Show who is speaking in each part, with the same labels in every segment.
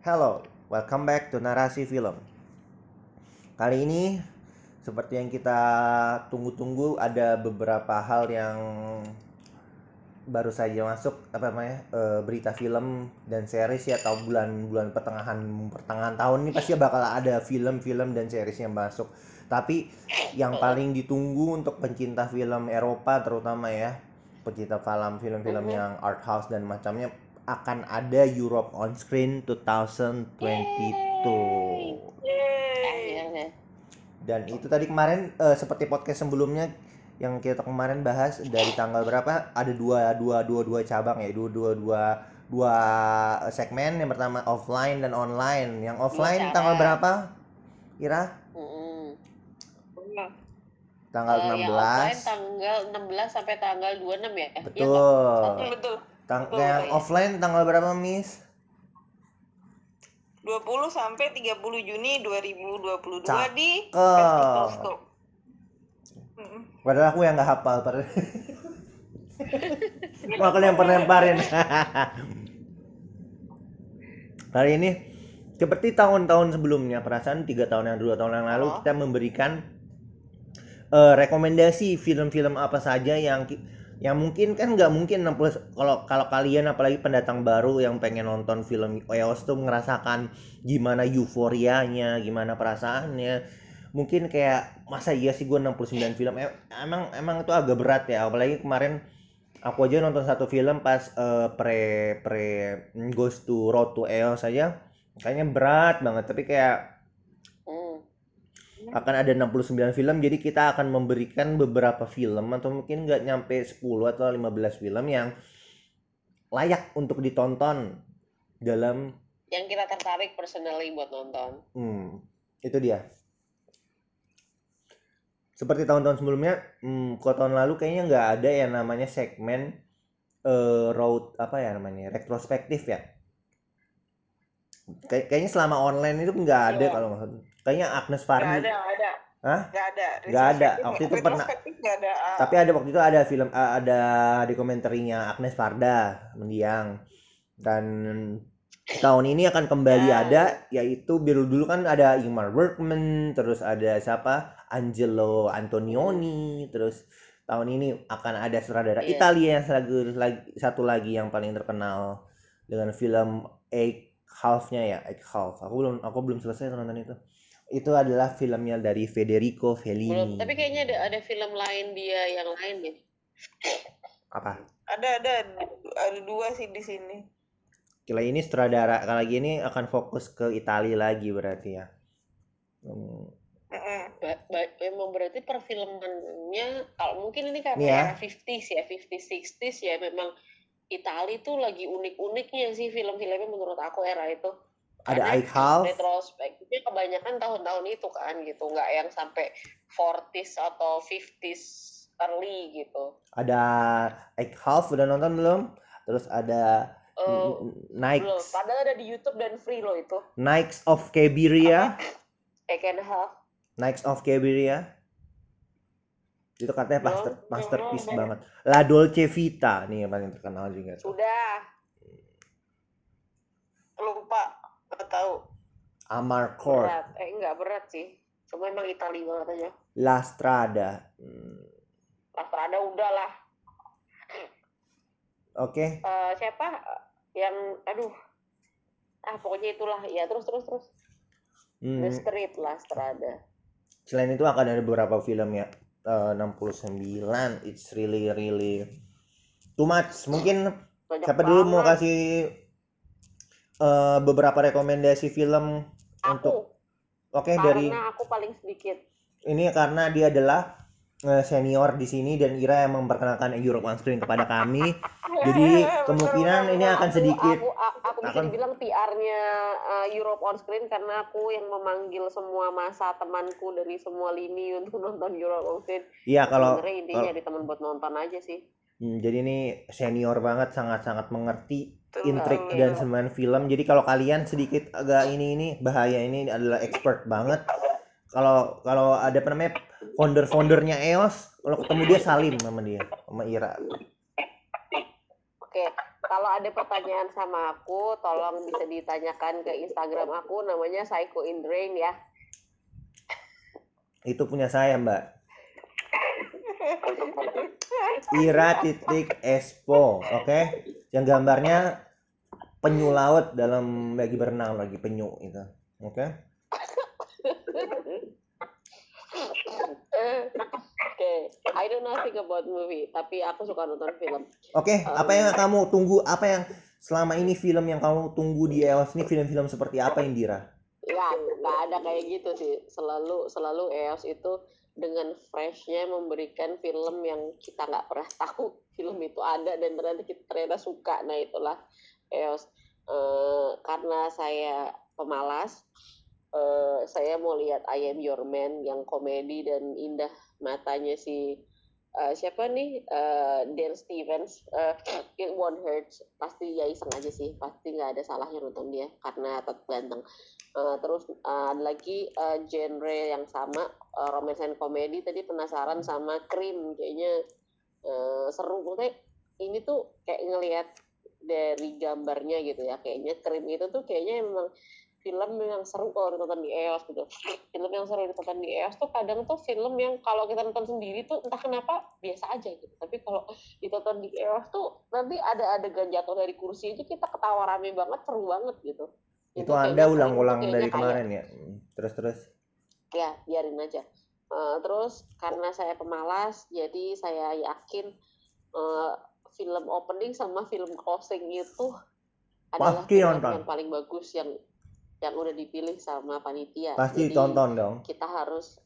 Speaker 1: Hello, welcome back to Narasi Film. Kali ini seperti yang kita tunggu-tunggu ada beberapa hal yang baru saja masuk apa namanya eh, berita film dan series ya atau bulan-bulan pertengahan pertengahan tahun ini pasti bakal ada film-film dan series yang masuk. Tapi yang paling ditunggu untuk pencinta film Eropa terutama ya pencinta film film-film
Speaker 2: Mhm.
Speaker 1: yang art house dan macamnya akan ada Europe on Screen 2022.
Speaker 2: Akhirnya.
Speaker 1: Dan itu tadi kemarin eh, seperti podcast sebelumnya yang kita kemarin bahas dari tanggal berapa ada dua dua dua dua cabang ya dua dua dua dua segmen yang pertama offline dan online yang offline
Speaker 2: cara.
Speaker 1: tanggal berapa Ira
Speaker 2: Mm-mm.
Speaker 1: tanggal
Speaker 2: Eh, yang offline
Speaker 1: 16
Speaker 2: tanggal 16 sampai tanggal 26 ya? Iya,
Speaker 1: betul
Speaker 2: Oke.
Speaker 3: Betul.
Speaker 1: Tang- yang
Speaker 3: iya.
Speaker 1: offline tanggal berapa Miss
Speaker 3: 20 sampai 30 Juni 2022
Speaker 1: Cakep.
Speaker 3: di Festival Stop. Mm-mm.
Speaker 1: padahal aku yang nggak hafal padahal Makanya yang pernah lemparin. Kali ini seperti tahun-tahun sebelumnya, perasaan tiga tahun yang dua tahun yang lalu
Speaker 3: Oh.
Speaker 1: kita memberikan eh, rekomendasi film-film apa saja yang yang mungkin kan nggak mungkin 60 kalau kalau kalian apalagi pendatang baru yang pengen nonton film EOS tuh ngerasakan gimana euforianya, gimana perasaannya. Mungkin kayak masa iya sih gue 69 film Em- emang emang itu agak berat ya apalagi kemarin aku aja nonton satu film pas eh, pre pre Ghost to Road to EOS saja kayaknya berat banget tapi kayak. Akan ada 69 film jadi kita akan memberikan beberapa film atau mungkin nggak nyampe 10 atau 15 film yang layak untuk ditonton dalam
Speaker 2: Yang kita tertarik personally buat nonton.
Speaker 1: hmm, itu dia seperti tahun-tahun sebelumnya hmm, kok tahun lalu kayaknya nggak ada yang namanya segmen eh, road apa ya namanya retrospektif ya Kay- kayaknya selama online itu nggak ada
Speaker 3: Iya.
Speaker 1: kalau nggak salah. Kayaknya Agnes Farni
Speaker 3: ada, nggak ada.
Speaker 1: Hah?
Speaker 3: Nggak ada.
Speaker 1: Nggak ada. Waktu itu pernah-
Speaker 3: ada. ah.
Speaker 1: Tapi ada waktu itu ada film uh, ada dokumenterinya Agnes Varda mendiang dan tahun ini akan kembali
Speaker 2: Ya.
Speaker 1: ada yaitu biru dulu kan ada Ingmar Bergman terus ada siapa Angelo Antonioni terus tahun ini akan ada sutradara
Speaker 2: Iya.
Speaker 1: Italia yang lagi, lagi- satu lagi yang paling terkenal dengan film Eight Half-nya ya Eight Half aku belum aku belum selesai nonton itu itu adalah filmnya dari Federico Fellini
Speaker 2: Belum, tapi kayaknya ada ada film lain dia yang lain deh.
Speaker 1: apa
Speaker 3: Ada, ada, ada dua sih di sini.
Speaker 1: Kali ini sutradara kali ini akan fokus ke Italia lagi berarti ya. Hmm.
Speaker 2: Ba- ba- memang berarti perfilmannya kalau mungkin ini karena
Speaker 1: ya.
Speaker 2: era 50s ya, 50s 60s ya memang Itali tuh lagi unik-uniknya sih film-filmnya menurut aku era itu.
Speaker 1: Ada Half,
Speaker 2: retrospektifnya kebanyakan tahun-tahun itu kan gitu nggak yang sampai 40s atau 50s early gitu
Speaker 1: ada Half udah nonton belum? Terus ada
Speaker 2: Eh, belum padahal ada di YouTube dan free loh itu
Speaker 1: Nikes of Cabiria,
Speaker 2: Egg and Half
Speaker 1: Nikes of Cabiria. Itu katanya master,
Speaker 2: belum,
Speaker 1: masterpiece
Speaker 2: belum.
Speaker 1: banget. La Dolce Vita nih yang paling terkenal juga.
Speaker 2: sudah
Speaker 3: Lupa. Nggak tahu.
Speaker 1: Amarcord,
Speaker 2: berat. Eh nggak berat sih. Cuma emang Itali banget aja.
Speaker 1: La Strada. Hmm,
Speaker 2: Lastrada udah lah.
Speaker 1: Oke,
Speaker 2: Eh, siapa? Yang aduh. Ah pokoknya itulah. Ya terus terus terus.
Speaker 1: Hmm,
Speaker 2: The Street Lastrada
Speaker 1: selain itu akan ada beberapa film ya. Eh, 69, it's really really too much. Mungkin
Speaker 2: banyak
Speaker 1: Siapa dulu mau
Speaker 2: banget.
Speaker 1: kasih eh, beberapa rekomendasi film
Speaker 2: aku
Speaker 1: untuk Oke
Speaker 2: karena
Speaker 1: dari
Speaker 2: aku paling sedikit
Speaker 1: ini karena dia adalah eh, senior di sini dan Ira yang memperkenalkan Europe on Screen kepada kami. Jadi kemungkinan ini akan
Speaker 2: Aku-
Speaker 1: sedikit
Speaker 2: aku, aku, aku bisa
Speaker 1: akan-
Speaker 2: dibilang PR-nya uh, Europe on Screen karena aku yang memanggil semua masa temanku dari semua lini untuk nonton Europe on Screen.
Speaker 1: Iya kalau
Speaker 2: Sebenarnya intinya nyari teman buat nonton aja sih.
Speaker 1: hmm, jadi ini senior banget sangat-sangat mengerti. Intrik dan sembilan film. Jadi kalau kalian sedikit agak ini ini bahaya ini adalah expert banget. Kalau kalau ada apa namanya founder-foundernya EOS, kalau ketemu dia salim sama dia, sama Ira.
Speaker 2: Oke, kalau ada pertanyaan sama aku, tolong bisa ditanyakan ke Instagram aku, namanya Psycho in the Rain ya.
Speaker 1: Itu punya saya, Mbak. Ira titik Expo, oke? Yang gambarnya penyu laut dalam lagi berenang lagi penyu itu, oke?
Speaker 2: Oke, I don't know nothing about movie, tapi aku suka nonton film.
Speaker 1: Oke, apa yang kamu tunggu? Apa yang selama ini film yang kamu tunggu di EOS ini film-film seperti apa Indira?
Speaker 2: Ya, nggak ada kayak gitu sih. Selalu selalu EOS itu dengan freshnya memberikan film yang kita nggak pernah tahu film itu ada dan ternyata kita ternyata suka. Nah itulah EOS. Eh, karena saya pemalas, eh, saya mau lihat I Am Your Man yang komedi dan indah matanya si eh, siapa nih? Eh, Dan Stevens. Eh, It Won't Hurt. Pasti ya iseng aja sih. Pasti nggak ada salahnya nonton dia karena tetap ganteng. Eh, terus ada lagi eh, genre yang sama eh, romance and comedy. Tadi penasaran sama Cream. Kayaknya eh, seru. Maksudnya ini tuh kayak ngelihat dari gambarnya gitu ya. Kayaknya Cream itu tuh kayaknya memang film yang seru kalau ditonton di EOS gitu film yang seru ditonton di EOS tuh kadang tuh film yang kalau kita nonton sendiri tuh entah kenapa biasa aja gitu tapi kalau ditonton di EOS tuh nanti ada adegan jatuh dari kursi itu kita ketawa rame banget seru banget gitu
Speaker 1: Itu Anda
Speaker 2: kayaknya Cream tuh
Speaker 1: ulang-ulang dari
Speaker 2: kayak-
Speaker 1: kemarin ya? Hmm, Terus terus.
Speaker 2: ya biarin aja Eh, terus karena saya pemalas jadi saya yakin eh, film opening sama film closing itu adalah
Speaker 1: Pasti
Speaker 2: film
Speaker 1: nonton.
Speaker 2: yang paling bagus yang yang udah dipilih sama panitia
Speaker 1: Pasti
Speaker 2: Jadi,
Speaker 1: tonton dong.
Speaker 2: kita harus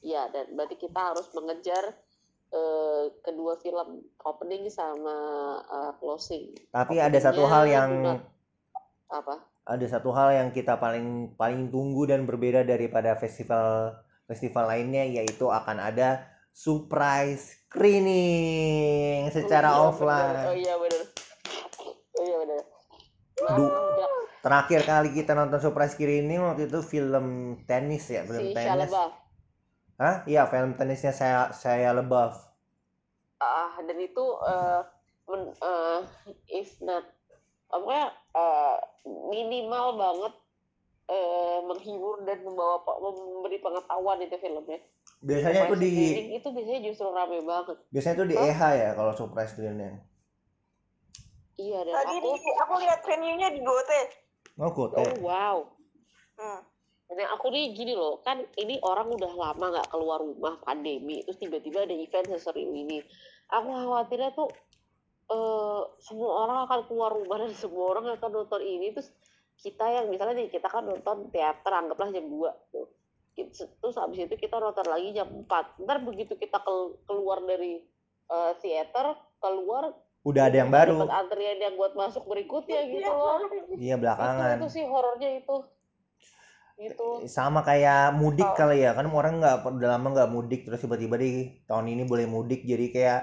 Speaker 2: ya dan berarti kita harus mengejar eh, kedua film opening sama eh, closing
Speaker 1: Tapi ada satu hal yang
Speaker 2: juga- apa
Speaker 1: ada satu hal yang kita paling paling tunggu dan berbeda daripada festival festival lainnya yaitu akan ada surprise screening secara
Speaker 2: Oh iya, bener.
Speaker 1: offline.
Speaker 2: oh iya benar oh iya benar Nah,
Speaker 1: Terakhir kali kita nonton surprise screening waktu itu film tenis ya, film
Speaker 2: si Shia
Speaker 1: tenis. Hah? Iya, film tenisnya saya saya LaBeouf.
Speaker 2: ah dan itu eh, men- eh, if not apa eh, minimal banget eh, menghibur dan membawa memberi pengetahuan itu filmnya.
Speaker 1: Biasanya itu
Speaker 2: Surprise
Speaker 1: di
Speaker 2: screening itu biasanya justru rame banget.
Speaker 1: biasanya itu di
Speaker 2: Hah?
Speaker 1: EH ya kalau surprise screening.
Speaker 2: Iya dan
Speaker 3: Tadi
Speaker 2: aku
Speaker 3: di, aku lihat venue-nya di Gote.
Speaker 1: Oh,
Speaker 2: oh wow.
Speaker 3: Hmm.
Speaker 2: Dan aku nih gini loh, kan ini orang udah lama nggak keluar rumah pandemi, terus tiba-tiba ada event sesering ini. Aku khawatirnya tuh eh semua orang akan keluar rumah dan semua orang akan nonton ini, terus kita yang misalnya nih kita kan nonton teater anggaplah jam 2 tuh. Terus habis itu kita nonton lagi jam 4. Ntar begitu kita kel- keluar dari eh, teater, keluar
Speaker 1: Udah ada yang baru.
Speaker 2: dapat antrian yang buat masuk berikutnya gitu loh.
Speaker 1: Iya
Speaker 2: Itu,
Speaker 1: belakangan.
Speaker 2: itu sih horornya itu. Gitu.
Speaker 1: Sama kayak mudik
Speaker 2: Oh.
Speaker 1: kali ya, kan orang nggak udah lama nggak mudik terus tiba-tiba di tahun ini boleh mudik jadi kayak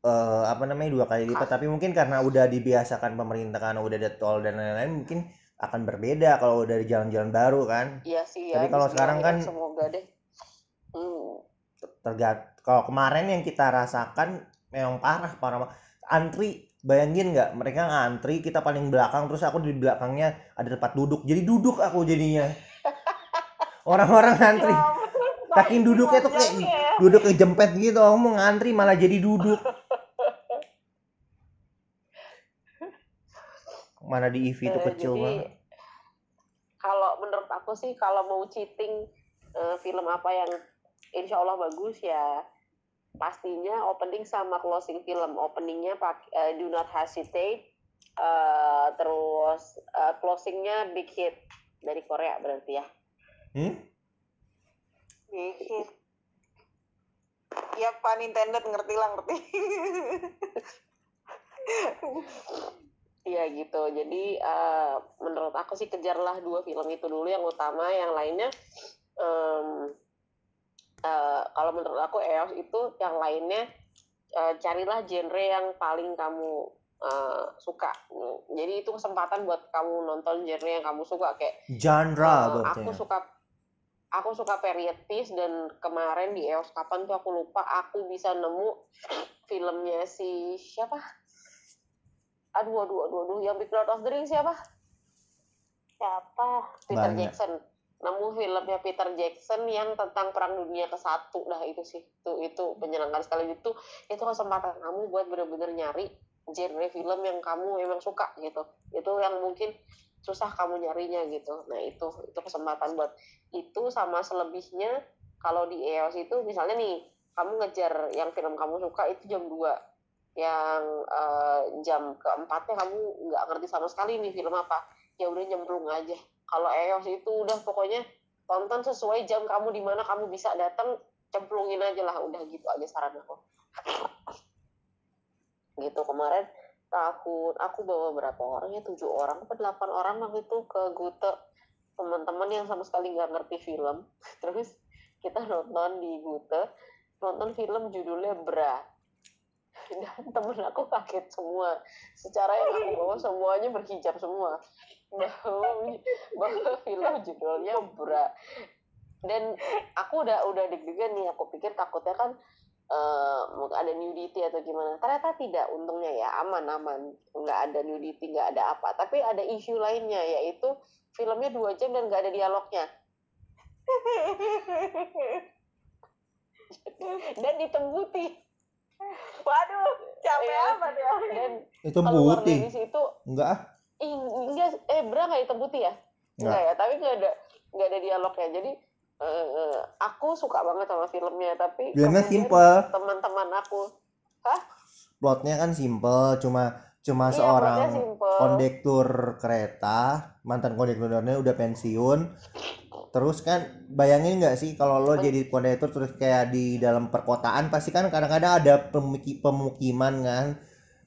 Speaker 1: eh apa namanya dua kali lipat tapi mungkin karena udah dibiasakan pemerintah karena udah ada tol dan lain-lain mungkin akan berbeda kalau dari jalan-jalan baru kan
Speaker 2: Iya sih ya.
Speaker 1: Tapi kalau sekarang kan-
Speaker 2: Bismillahirrahmanirrahim, semoga deh. Hmm.
Speaker 1: tergat kalau kemarin yang kita rasakan memang parah parah. Antri bayangin nggak? Mereka ngantri kita paling belakang terus aku di belakangnya ada tempat duduk. Jadi duduk aku jadinya. Orang-orang ngantri. Saking duduknya tuh kayak duduk kejempet gitu. Aku mau ngantri malah jadi duduk. Mana di EV itu
Speaker 2: Eh,
Speaker 1: kecil
Speaker 2: jadi,
Speaker 1: banget.
Speaker 2: Kalau menurut aku sih kalau mau cheating eh, film apa yang insya Allah bagus ya pastinya opening sama closing film. Openingnya pak eh, Do Not Hesitate, eh, terus eh, closingnya Big Hit dari Korea berarti ya.
Speaker 1: hmm?
Speaker 3: Dikit. Ya Pak Nintendo ngerti lah ngerti.
Speaker 2: Iya gitu. Jadi eh, menurut aku sih kejarlah dua film itu dulu yang utama, yang lainnya em, eh, kalau menurut aku EOS itu yang lainnya eh, carilah genre yang paling kamu eh, suka. Jadi itu kesempatan buat kamu nonton genre yang kamu suka kayak
Speaker 1: genre berarti
Speaker 2: aku
Speaker 1: ya.
Speaker 2: suka aku suka period piece dan kemarin di EOS kapan tuh aku lupa aku bisa nemu filmnya si siapa aduh aduh aduh aduh yang Big Lord of the Rings siapa
Speaker 3: Siapa?
Speaker 2: Peter
Speaker 1: Banyak.
Speaker 2: Jackson nemu filmnya Peter Jackson yang tentang perang dunia ke satu. Dah itu sih. Itu itu menyenangkan sekali. Itu itu kesempatan kamu buat bener-bener nyari genre film yang kamu emang suka gitu. Itu yang mungkin susah kamu nyarinya gitu. Nah itu itu kesempatan buat itu sama selebihnya kalau di EOS itu misalnya nih kamu ngejar yang film kamu suka itu jam 2 yang eh, jam keempatnya kamu nggak ngerti sama sekali nih film apa. Ya udah nyemplung aja kalau EOS itu udah pokoknya tonton sesuai jam kamu di mana kamu bisa datang cemplungin aja lah udah gitu aja saran aku. Gitu kemarin tahun aku bawa berapa orang ya? Tujuh orang atau delapan orang waktu itu ke Gute. Teman-teman yang sama sekali nggak ngerti film. Terus kita nonton di Gute nonton film judulnya Bra. Dan temen aku kaget semua. Secara yang aku bawa semuanya berhijab semua bahwa bahwa film judulnya Bra dan aku udah udah deg-degan nih aku pikir takutnya kan eh, mungkin ada nudity atau gimana ternyata tidak untungnya ya aman aman nggak ada nudity nggak ada apa tapi ada isu lainnya yaitu filmnya dua jam dan nggak ada dialognya dan hitam putih
Speaker 3: Waduh, capek
Speaker 2: Iya.
Speaker 3: amat ya.
Speaker 2: dan
Speaker 1: Itu putih.
Speaker 2: dari situ
Speaker 1: Enggak ah.
Speaker 2: Ih, enggak eh bra nggak hitam putih ya? Enggak ya tapi nggak ada nggak ada dialognya. Jadi eh, eh, aku suka banget sama filmnya tapi
Speaker 1: Filmnya simple.
Speaker 2: teman-teman aku
Speaker 1: Plotnya kan simple, cuma cuma
Speaker 2: iya,
Speaker 1: seorang kondektur kereta, mantan kondekturnya udah pensiun. Terus kan bayangin nggak sih kalau lo jadi kondektur terus kayak di dalam perkotaan pasti kan kadang-kadang ada pemuki- pemukiman kan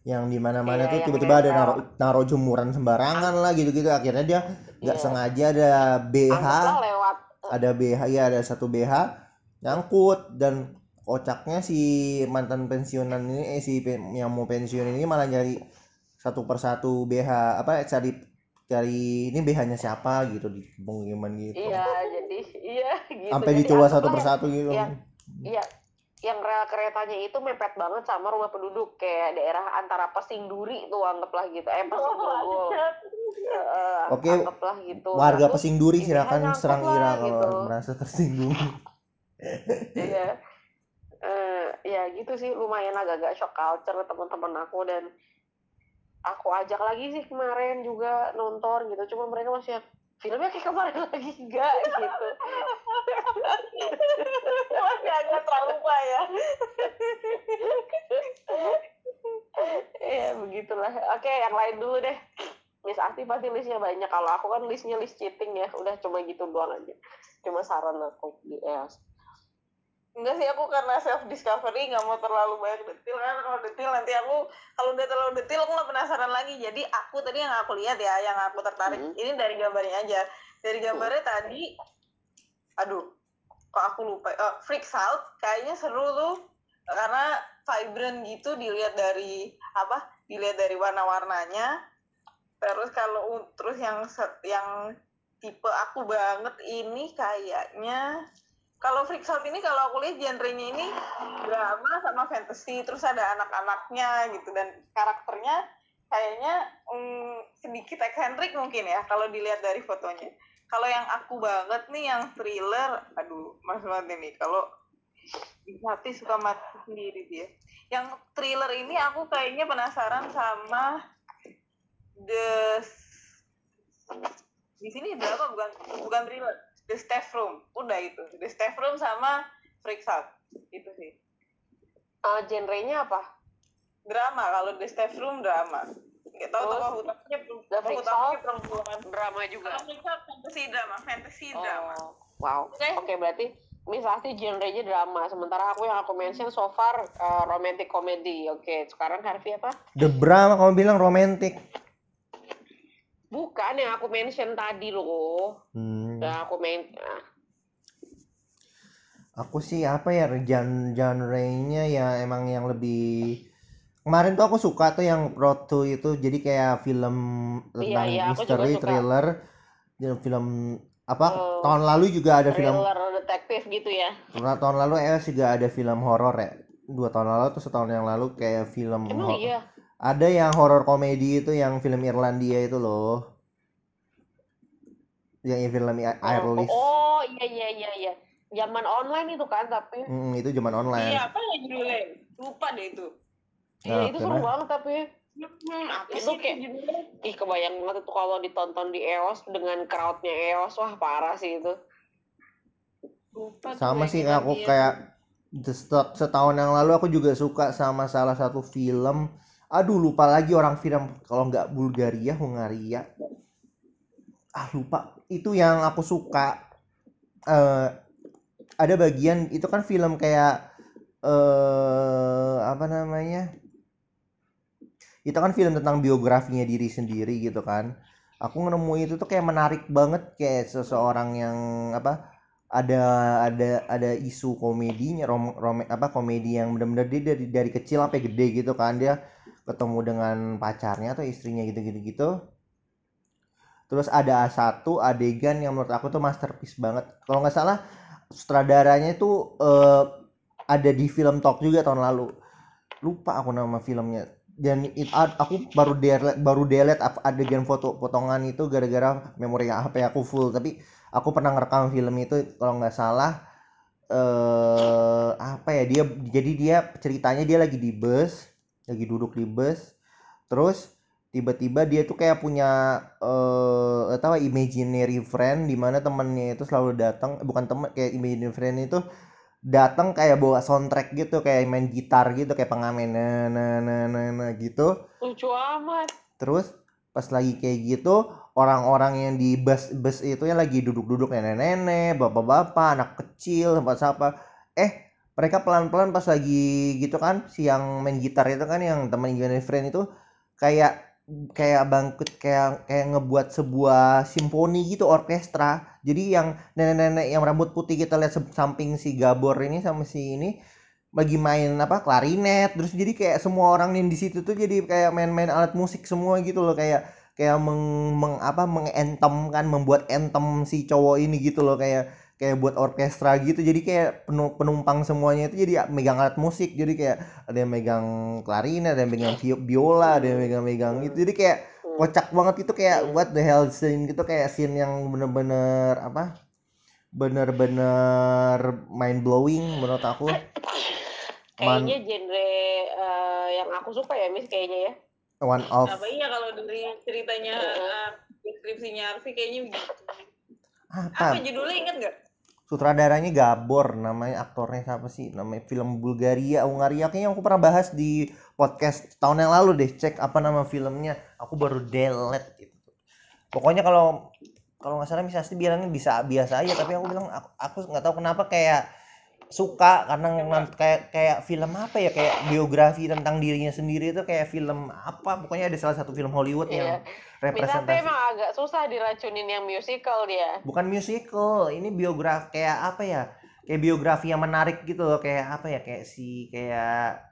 Speaker 1: yang di mana-mana
Speaker 2: Iya,
Speaker 1: tuh
Speaker 2: yang
Speaker 1: tiba-tiba ada
Speaker 2: nempel.
Speaker 1: naruh naruh jemuran sembarangan lah gitu-gitu. Akhirnya dia nggak
Speaker 2: Iya.
Speaker 1: sengaja ada BH
Speaker 2: lewat
Speaker 1: ada BH ya ada satu BH nyangkut. Dan kocaknya si mantan pensiunan ini eh si yang mau pensiun ini malah nyari satu persatu BH apa cari cari ini BH-nya siapa gitu di pemukiman gitu.
Speaker 2: Iya jadi iya gitu.
Speaker 1: Sampai dicoba satu persatu gitu.
Speaker 2: Iya yang rel keretanya itu mepet banget sama rumah penduduk. Kayak daerah antara Pesing Duri tuh anggaplah gitu. Eh Pesing Grogol Eh,
Speaker 1: Oke,
Speaker 2: anggaplah gitu.
Speaker 1: warga
Speaker 2: Terus,
Speaker 1: Pesing Duri silakan serang
Speaker 2: lah,
Speaker 1: Ira kalau
Speaker 2: gitu.
Speaker 1: merasa tersinggung.
Speaker 2: Iya. Eh, ya gitu sih lumayan agak-agak shock culture teman-teman aku dan aku ajak lagi sih kemarin juga nonton gitu. Cuma mereka masih filmnya kayak kemarin lagi enggak gitu
Speaker 3: Masih agak trauma ya.
Speaker 2: ya begitulah. Oke yang lain dulu deh. Miss Asti pasti listnya banyak. Kalau aku kan listnya list cheating ya. Udah cuma gitu doang aja. Cuma saran aku di EOS
Speaker 3: Enggak sih aku karena self discovery nggak mau terlalu banyak detail. Kan kalau detail nanti aku kalau udah terlalu detail aku nggak penasaran lagi. Jadi aku tadi yang aku lihat ya yang aku tertarik.
Speaker 2: Hmm.
Speaker 3: ini dari gambarnya aja. Dari gambarnya tadi aduh kok aku lupa. Oh, Freaks Out. Kayaknya seru tuh. Karena vibrant gitu dilihat dari apa dilihat dari warna-warnanya. Terus kalau terus yang yang tipe aku banget ini kayaknya kalau Freaks Out ini kalau aku lihat genrenya ini drama sama fantasy terus ada anak-anaknya gitu. Dan karakternya kayaknya mm, sedikit eksentrik mungkin ya kalau dilihat dari fotonya kalau yang aku banget nih yang thriller aduh mas banget ini kalau hati suka mati sendiri dia yang thriller ini aku kayaknya penasaran sama the di sini drama bukan bukan thriller. The staff room. Udah itu. The staff room sama freaks out. Itu sih.
Speaker 2: Eh, genrenya apa?
Speaker 3: Drama. Kalau the staff room drama nggak tahu
Speaker 2: Oh,
Speaker 3: tokoh utamanya tokoh utamanya perempuan
Speaker 2: drama juga
Speaker 3: fantasy drama fantasy drama
Speaker 2: Oh, wow.
Speaker 3: Oke.
Speaker 2: Oke, berarti Miss Asti genrenya drama. Sementara aku yang aku mention so far uh, romantic comedy. Oke, sekarang Harvey apa?
Speaker 1: The Bra kamu bilang romantis
Speaker 2: Bukan yang aku mention tadi loh.
Speaker 1: hmm.
Speaker 2: Yang aku main ah,
Speaker 1: Aku sih apa ya gen genre-nya ya emang yang lebih kemarin tuh aku suka tuh yang Road to itu jadi kayak film
Speaker 2: Iya,
Speaker 1: tentang
Speaker 2: iya, juga
Speaker 1: misteri thriller film apa
Speaker 2: Oh,
Speaker 1: tahun lalu juga ada film
Speaker 2: thriller detektif gitu ya.
Speaker 1: Nah, tahun lalu eh juga ada film horor ya dua tahun lalu atau setahun yang lalu kayak film
Speaker 2: Emang iya.
Speaker 1: Ada yang horror komedi itu yang film Irlandia itu loh. Yang film I- Airlist.
Speaker 2: Oh, iya iya iya iya. Zaman online itu kan tapi
Speaker 1: Mm, itu zaman online.
Speaker 3: Iya, apa ya judulnya? Lupa deh itu.
Speaker 2: Iya
Speaker 1: Nah,
Speaker 2: itu seru banget tapi
Speaker 3: Hmm, apa
Speaker 2: Itu
Speaker 3: sih
Speaker 2: kayak- ih kebayang banget itu kalau ditonton di EOS dengan crowdnya EOS wah parah sih itu.
Speaker 3: Lupa
Speaker 1: Sama sih aku
Speaker 3: tuh.
Speaker 1: kayak set- setahun yang lalu aku juga suka sama salah satu film. Aduh lupa lagi orang film kalau nggak Bulgaria, Hungaria. Ah lupa. Itu yang aku suka. eh ada bagian itu kan film kayak eh apa namanya? Itu kan film tentang biografinya diri sendiri gitu kan. Aku nemu itu tuh kayak menarik banget kayak seseorang yang apa ada ada ada isu komedinya rom, rom apa komedi yang benar-benar dia dari dari kecil sampai gede gitu kan. Dia ketemu dengan pacarnya atau istrinya gitu-gitu gitu. Terus ada satu adegan yang menurut aku tuh masterpiece banget. Kalau nggak salah sutradaranya itu eh, ada di film talk juga tahun lalu. Lupa aku nama filmnya dan it- aku baru delete baru delete adegan foto potongan itu gara-gara memori HP aku full. Tapi aku pernah ngerekam film itu kalau nggak salah eh apa ya dia jadi dia ceritanya dia lagi di bus lagi duduk di bus. Terus tiba-tiba dia tuh kayak punya eh tahu imaginary friend di mana temennya itu selalu datang eh, bukan temen kayak imaginary friend itu datang kayak bawa soundtrack gitu kayak main gitar gitu kayak pengamen nah nah nah nah, nah, gitu
Speaker 2: Lucu amat.
Speaker 1: Terus pas lagi kayak gitu orang-orang yang di bus bus itu yang lagi duduk-duduk nenek-nenek, bapak-bapak, anak kecil, tempat siapa. Eh, mereka pelan-pelan pas lagi gitu kan, si yang main gitar itu kan yang teman friend itu kayak kayak bangkit kayak kayak ngebuat sebuah simfoni gitu orkestra. Jadi yang nenek-nenek yang rambut putih kita lihat samping si Gabor ini sama si ini lagi main apa klarinet. Terus jadi kayak semua orang yang di situ tuh jadi kayak main-main alat musik semua gitu loh. Kayak kayak meng, meng apa mengentem kan membuat entem si cowok ini gitu loh. Kayak kayak buat orkestra gitu jadi kayak penu- penumpang semuanya itu jadi megang alat musik jadi kayak ada yang megang klarinet ada yang megang biola ada yang megang-megang gitu jadi kayak kocak banget gitu kayak what the hell scene gitu kayak scene yang bener-bener apa bener-bener mind blowing menurut aku Man-
Speaker 2: Kayaknya genre eh, yang aku suka ya Miss kayaknya ya.
Speaker 1: one of
Speaker 3: Apa iya kalau dari ceritanya uh, deskripsinya Arfi kayaknya begitu.
Speaker 1: apa
Speaker 3: Apa judulnya inget nggak?
Speaker 1: Sutradaranya Gabor namanya aktornya siapa sih? Namanya film Bulgaria Hungaria. Kayaknya aku pernah bahas di podcast tahun yang lalu deh cek apa nama filmnya. Aku baru delete gitu. Pokoknya kalau kalau nggak salah Asti bilangnya bisa biasa aja tapi aku bilang aku nggak tahu kenapa kayak suka karena ngan- kayak kayak film apa ya kayak biografi tentang dirinya sendiri itu kayak film apa pokoknya ada salah satu film Hollywood yang
Speaker 2: Iya. Minatnya
Speaker 1: representasi
Speaker 2: emang agak susah diracunin yang musical dia.
Speaker 1: bukan musical ini biografi kayak apa ya kayak biografi yang menarik gitu loh kayak apa ya kayak si kayak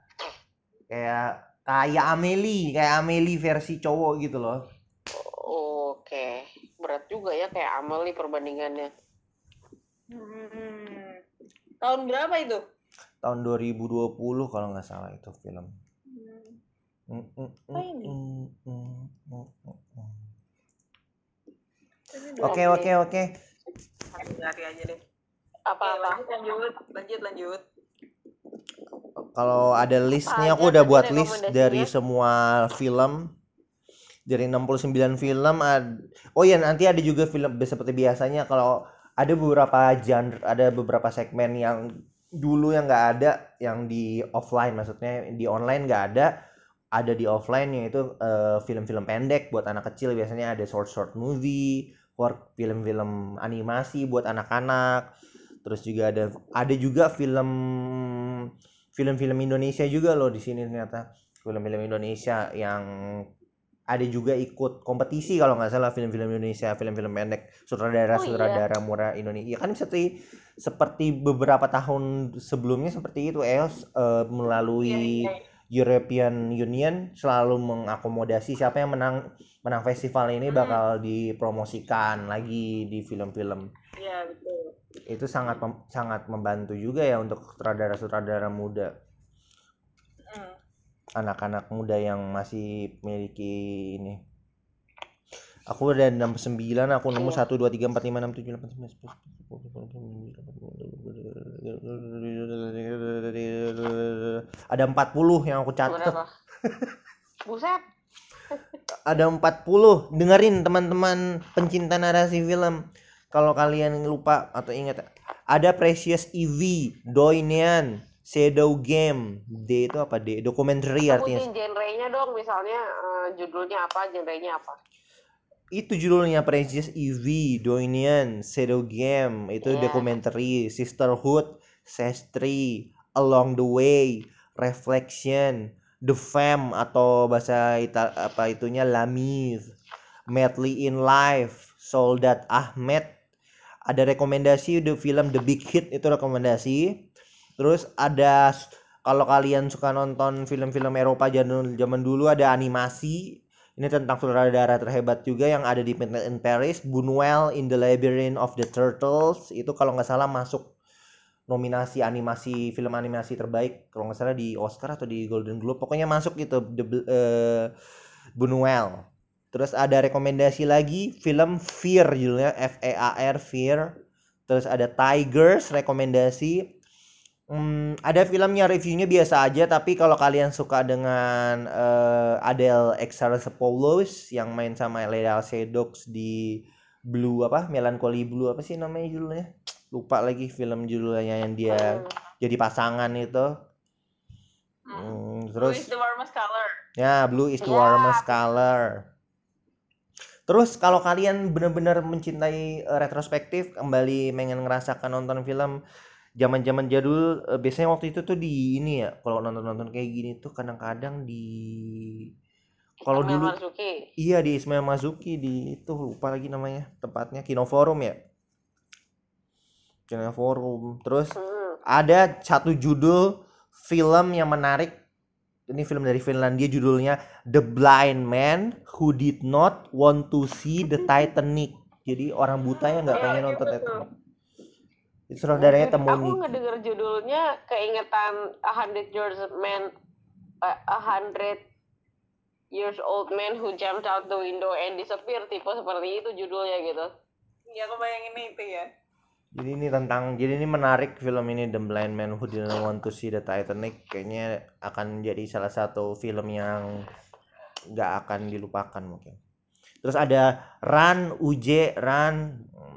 Speaker 1: kayak kayak Amelie kayak Amelie versi cowok gitu loh
Speaker 2: Oke, berat juga ya kayak Amelie perbandingannya.
Speaker 3: Hmm. Tahun berapa itu?
Speaker 1: tahun 2020 kalau nggak salah itu film Mm, mm, mm,
Speaker 3: Apa ini?
Speaker 1: mm, mm, mm, mm, mm.
Speaker 3: Ini
Speaker 1: oke oke oke
Speaker 3: Cari aja deh.
Speaker 2: Apa-apa?
Speaker 3: lanjut lanjut lanjut
Speaker 1: kalau ada list nih
Speaker 2: Apa
Speaker 1: aku udah buat list dari semua film dari 69 film ad- oh ya nanti ada juga film seperti biasanya kalau ada beberapa genre ada beberapa segmen yang dulu yang nggak ada yang di offline maksudnya di online nggak ada. Ada di offline yaitu eh, film-film pendek buat anak kecil. Biasanya ada short short movie or film-film animasi buat anak-anak. Terus juga ada ada juga film film-film Indonesia juga loh di sini ternyata. Film-film Indonesia yang ada juga ikut kompetisi kalau nggak salah film-film Indonesia film-film pendek sutradara
Speaker 2: Oh, iya.
Speaker 1: sutradara murah Indonesia ya kan seperti seperti beberapa tahun sebelumnya seperti itu EOS eh, melalui European Union selalu mengakomodasi siapa yang menang menang festival ini
Speaker 3: Hmm.
Speaker 1: bakal dipromosikan lagi di film-film
Speaker 3: Iya betul.
Speaker 1: itu sangat mem- sangat membantu juga ya untuk sutradara-sutradara muda. Anak-anak muda yang masih memiliki ini. Aku udah 69, aku nemu 1 2 3 4 5 6 7 8 9 Ada 40 yang aku catat.
Speaker 2: Buset.
Speaker 1: Ada 40. Dengerin teman-teman pencinta narasi film. Kalau kalian lupa atau ingat ada Precious EV, Doinian, Shadow Game. D itu apa? D documentary artinya.
Speaker 2: Sebutin genrenya dong, misalnya eh, judulnya apa, genrenya apa.
Speaker 1: Itu judulnya Precious EV, Doinian, Shadow Game. Itu
Speaker 2: Iya.
Speaker 1: documentary, Sisterhood, Sestri, Along the Way, Reflection, The Fam atau bahasa Ita apa itunya Lamiz, Madly in Life, Soldat Ahmed. Ada rekomendasi the film The Big Hit itu rekomendasi. Terus ada kalau kalian suka nonton film-film Eropa zaman dulu ada animasi ini tentang sutradara terhebat juga yang ada di Midnight in Paris, Buñuel in the Labyrinth of the Turtles. Itu kalau nggak salah masuk nominasi animasi film animasi terbaik kalau nggak salah di Oscar atau di Golden Globe. Pokoknya masuk gitu the, eh, Buñuel. Terus ada rekomendasi lagi film Fear judulnya F E A R Fear. Terus ada Tigers rekomendasi. Hmm, ada filmnya reviewnya biasa aja tapi kalau kalian suka dengan eh, Adele Exarchopoulos yang main sama Lea Seydoux di Blue apa Melancholy Blue apa sih namanya judulnya lupa lagi film judulnya yang dia
Speaker 2: Hmm.
Speaker 1: jadi pasangan itu
Speaker 3: Hmm.
Speaker 1: Hmm,
Speaker 3: Blue
Speaker 1: terus
Speaker 3: is the warmest color.
Speaker 1: Ya, blue is the
Speaker 2: Ya.
Speaker 1: warmest color. Terus kalau kalian benar-benar mencintai eh, retrospektif, kembali pengen ngerasakan nonton film zaman-zaman jadul, eh, biasanya waktu itu tuh di ini ya, kalau nonton-nonton kayak gini tuh kadang-kadang di kalau dulu
Speaker 2: Marzuki.
Speaker 1: iya di Ismail Marzuki di itu lupa lagi namanya tepatnya Kino Forum ya. Kino Forum. Terus
Speaker 2: Hmm.
Speaker 1: ada satu judul film yang menarik ini film dari Finlandia judulnya The Blind Man Who Did Not Want to See the Titanic jadi orang buta yang nggak
Speaker 3: Iya,
Speaker 1: pengen
Speaker 3: iya,
Speaker 1: nonton. Titanic itu saudaranya
Speaker 2: Aku
Speaker 1: Temoni
Speaker 2: ngedenger judulnya keingetan A Hundred Years Man, A Hundred Years Old Man Who Jumped Out the Window and Disappeared tipe seperti itu judulnya gitu.
Speaker 3: Iya, aku bayangin itu ya.
Speaker 1: jadi ini tentang jadi ini menarik film ini The Blind Man Who Did Not Want to See the Titanic kayaknya akan jadi salah satu film yang nggak akan dilupakan mungkin terus ada Run UJ Run Hmm.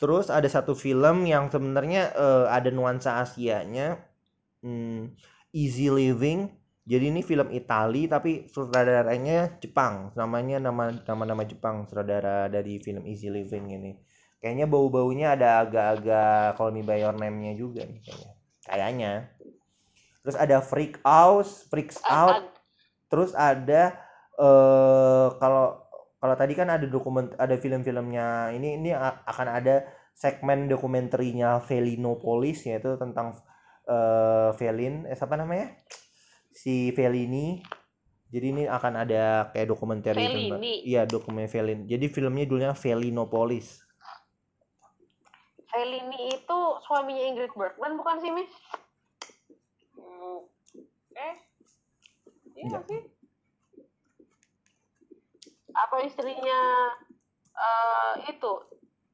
Speaker 1: Terus ada satu film yang sebenarnya eh, ada nuansa Asianya hmm, Easy Living. Jadi ini film Itali tapi sutradaranya Jepang. Namanya nama nama nama Jepang sutradara dari film Easy Living ini. Kayaknya bau-baunya ada agak-agak Call Me By Your Name-nya juga nih kayaknya. Kayaknya. Terus ada Freak House Freaks
Speaker 2: A-
Speaker 1: Out. terus ada eh kalau kalau tadi kan ada dokumen ada film-filmnya ini ini akan ada segmen dokumenterinya Felinopolis yaitu tentang eh Felin eh siapa namanya si Fellini jadi ini akan ada kayak dokumenter
Speaker 2: Fellini.
Speaker 1: iya dokumen Felin jadi filmnya judulnya Felinopolis
Speaker 2: Fellini itu suaminya Ingrid Bergman bukan sih, Mi?
Speaker 3: Hmm. Eh, iya nggak sih?
Speaker 2: Apa istrinya eh itu?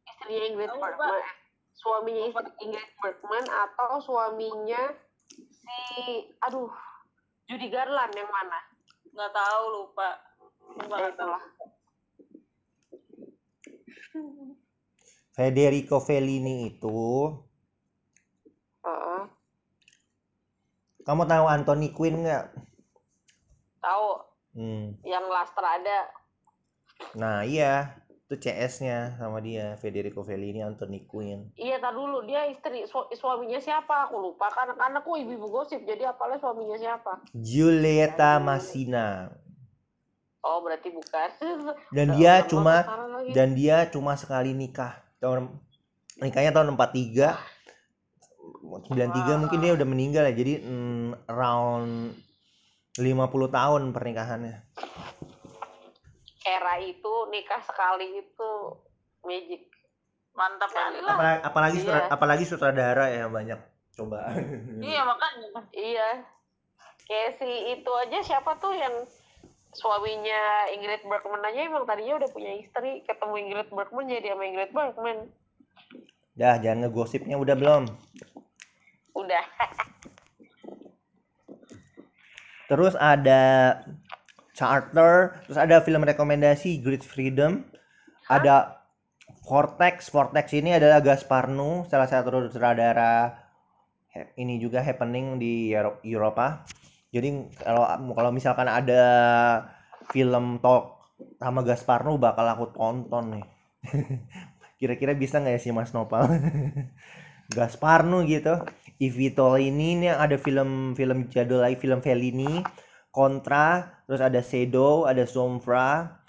Speaker 2: Istrinya Ingrid
Speaker 3: lupa.
Speaker 2: Bergman. Suaminya
Speaker 3: Lupa.
Speaker 2: istri Ingrid Bergman atau suaminya si aduh Judy Garland yang mana?
Speaker 3: Nggak tahu, lupa. Lupa, nggak tahu.
Speaker 2: itulah.
Speaker 1: Federico Fellini itu
Speaker 2: Heeh.
Speaker 1: kamu tahu Anthony Quinn nggak
Speaker 2: tahu
Speaker 1: hmm.
Speaker 2: yang Lastra ada
Speaker 1: nah iya itu CS-nya sama dia Federico Fellini Anthony Quinn.
Speaker 2: Iya tar dulu dia istri su- suaminya siapa? Aku lupa kan karena aku ibu-ibu gosip jadi apalagi suaminya siapa?
Speaker 1: Giulietta Massina.
Speaker 2: Oh berarti bukan.
Speaker 1: Dan dia cuma dan dia cuma sekali nikah tahun nikahnya tahun 43 93 mungkin dia udah meninggal ya jadi mm, around 50 tahun pernikahannya
Speaker 2: era itu nikah sekali itu magic
Speaker 3: Mantap kali lah.
Speaker 1: apalagi apalagi, sutra-
Speaker 2: Iya.
Speaker 1: apalagi sutradara ya banyak cobaan
Speaker 3: Iya, makanya.
Speaker 2: iya kayak si itu aja siapa tuh yang suaminya Ingrid Bergman aja emang tadinya udah punya istri ketemu Ingrid Bergman jadi sama Ingrid Bergman
Speaker 1: Dah, jangan ngegosipnya udah belum?
Speaker 2: udah
Speaker 1: Terus ada Charter, terus ada film rekomendasi Great Freedom, ada Vortex. Vortex ini adalah Gasparno, salah satu sutradara ini juga happening di Eropa. Jadi kalau kalau misalkan ada film talk sama Gasparno bakal aku tonton nih. Kira-kira bisa nggak ya sih Mas Nopal? Gasparno gitu. Ivito ini nih ada film-film jadul lagi film Fellini, Contra, terus ada Sedo, ada Sombra.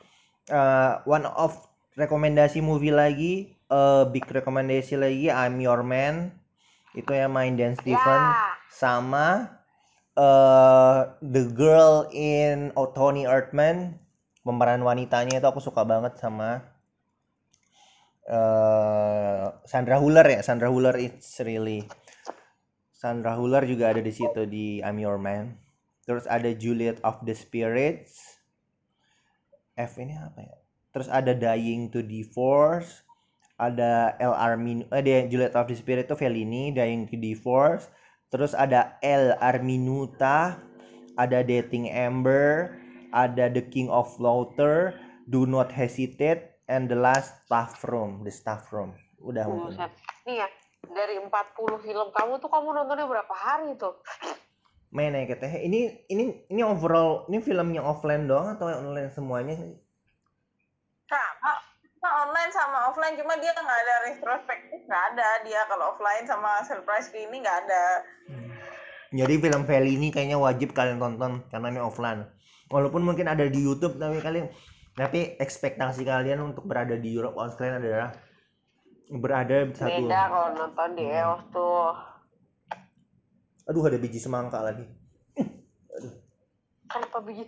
Speaker 1: Eh, one of rekomendasi movie lagi, eh big rekomendasi lagi I'm Your Man. Itu yang main Dan Stephen
Speaker 2: ya
Speaker 1: sama eh The Girl in oh, Tony Erdmann. Pemeran wanitanya itu aku suka banget sama eh Sandra Huller ya. Sandra Huller it's really Sandra Huller juga ada di situ di I'm Your Man. Terus ada Juliet of the Spirits. F ini apa ya? Terus ada Dying to Divorce. Ada El Armin eh dia Juliet of the Spirit itu Fellini, Dying to Divorce. Terus ada El Arminuta, ada Dating Amber, ada The King of Laughter, Do Not Hesitate, and The Last Staff Room, The Staff Room. Udah mungkin.
Speaker 2: Buset. nih ya dari 40 film kamu tuh kamu nontonnya berapa hari tuh
Speaker 1: main ya katanya ini ini ini overall ini film yang offline doang atau yang online semuanya
Speaker 3: sama sama online sama offline cuma dia nggak ada retrospektif nggak ada. Dia kalau offline sama surprise screening nggak ada.
Speaker 1: Jadi film Fellini kayaknya wajib kalian tonton karena ini offline. Walaupun mungkin ada di YouTube tapi kalian tapi ekspektasi kalian untuk berada di Europe on screen adalah berada satu.
Speaker 2: Beda kalau nonton di
Speaker 1: Hmm.
Speaker 2: EOS tuh
Speaker 1: aduh ada biji semangka lagi.
Speaker 2: Kenapa biji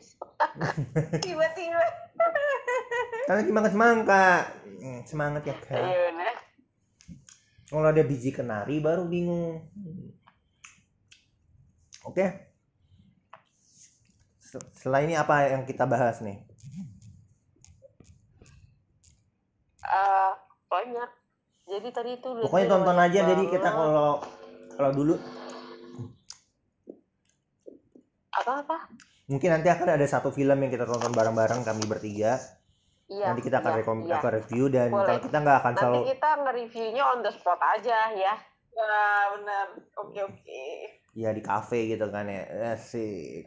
Speaker 3: tiba-tiba.
Speaker 1: Karena dimakan semangka? Hmm, semangat ya
Speaker 2: bener.
Speaker 1: Kalau ada biji kenari baru bingung. Oke. Se- Setelah ini apa yang kita bahas nih?
Speaker 2: Eh, banyak. Jadi tadi itu
Speaker 1: Pokoknya tonton aja jadi kita kalau kalau dulu
Speaker 2: apa apa
Speaker 1: mungkin nanti akan ada satu film yang kita tonton bareng-bareng kami bertiga.
Speaker 2: iya
Speaker 1: nanti kita akan
Speaker 2: iya,
Speaker 1: rekom
Speaker 2: iya.
Speaker 1: akan review dan
Speaker 2: Boleh.
Speaker 1: kalau kita nggak akan
Speaker 2: nanti
Speaker 1: selalu
Speaker 2: kita nge-reviewnya on the spot aja ya
Speaker 3: ya benar oke oke
Speaker 1: ya di cafe gitu kan ya. Asik.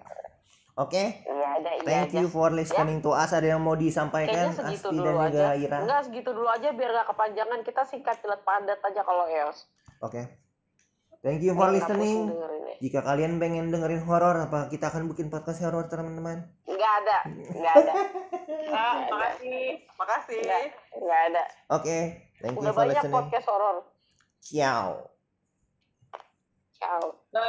Speaker 1: Oke,
Speaker 2: iya ada iya
Speaker 1: thank
Speaker 2: aja
Speaker 1: you for listening to us. Ada yang mau disampaikan
Speaker 2: segitu
Speaker 1: Asti
Speaker 2: dulu
Speaker 1: dan juga
Speaker 2: aja
Speaker 1: Ira?
Speaker 2: enggak segitu dulu aja biar gak kepanjangan kita singkat jelas padat aja kalau EOS
Speaker 1: Oke. Thank you for listening.
Speaker 2: ya.
Speaker 1: Jika kalian pengen dengerin horor apa kita akan bikin podcast horor teman-teman.
Speaker 2: nggak ada nggak ada
Speaker 3: ah, makasih makasih
Speaker 2: nggak nggak ada
Speaker 1: Oke, thank you
Speaker 2: udah
Speaker 1: for
Speaker 2: banyak
Speaker 1: listening.
Speaker 2: podcast horor
Speaker 1: Ciao.
Speaker 2: ciao
Speaker 3: Nah,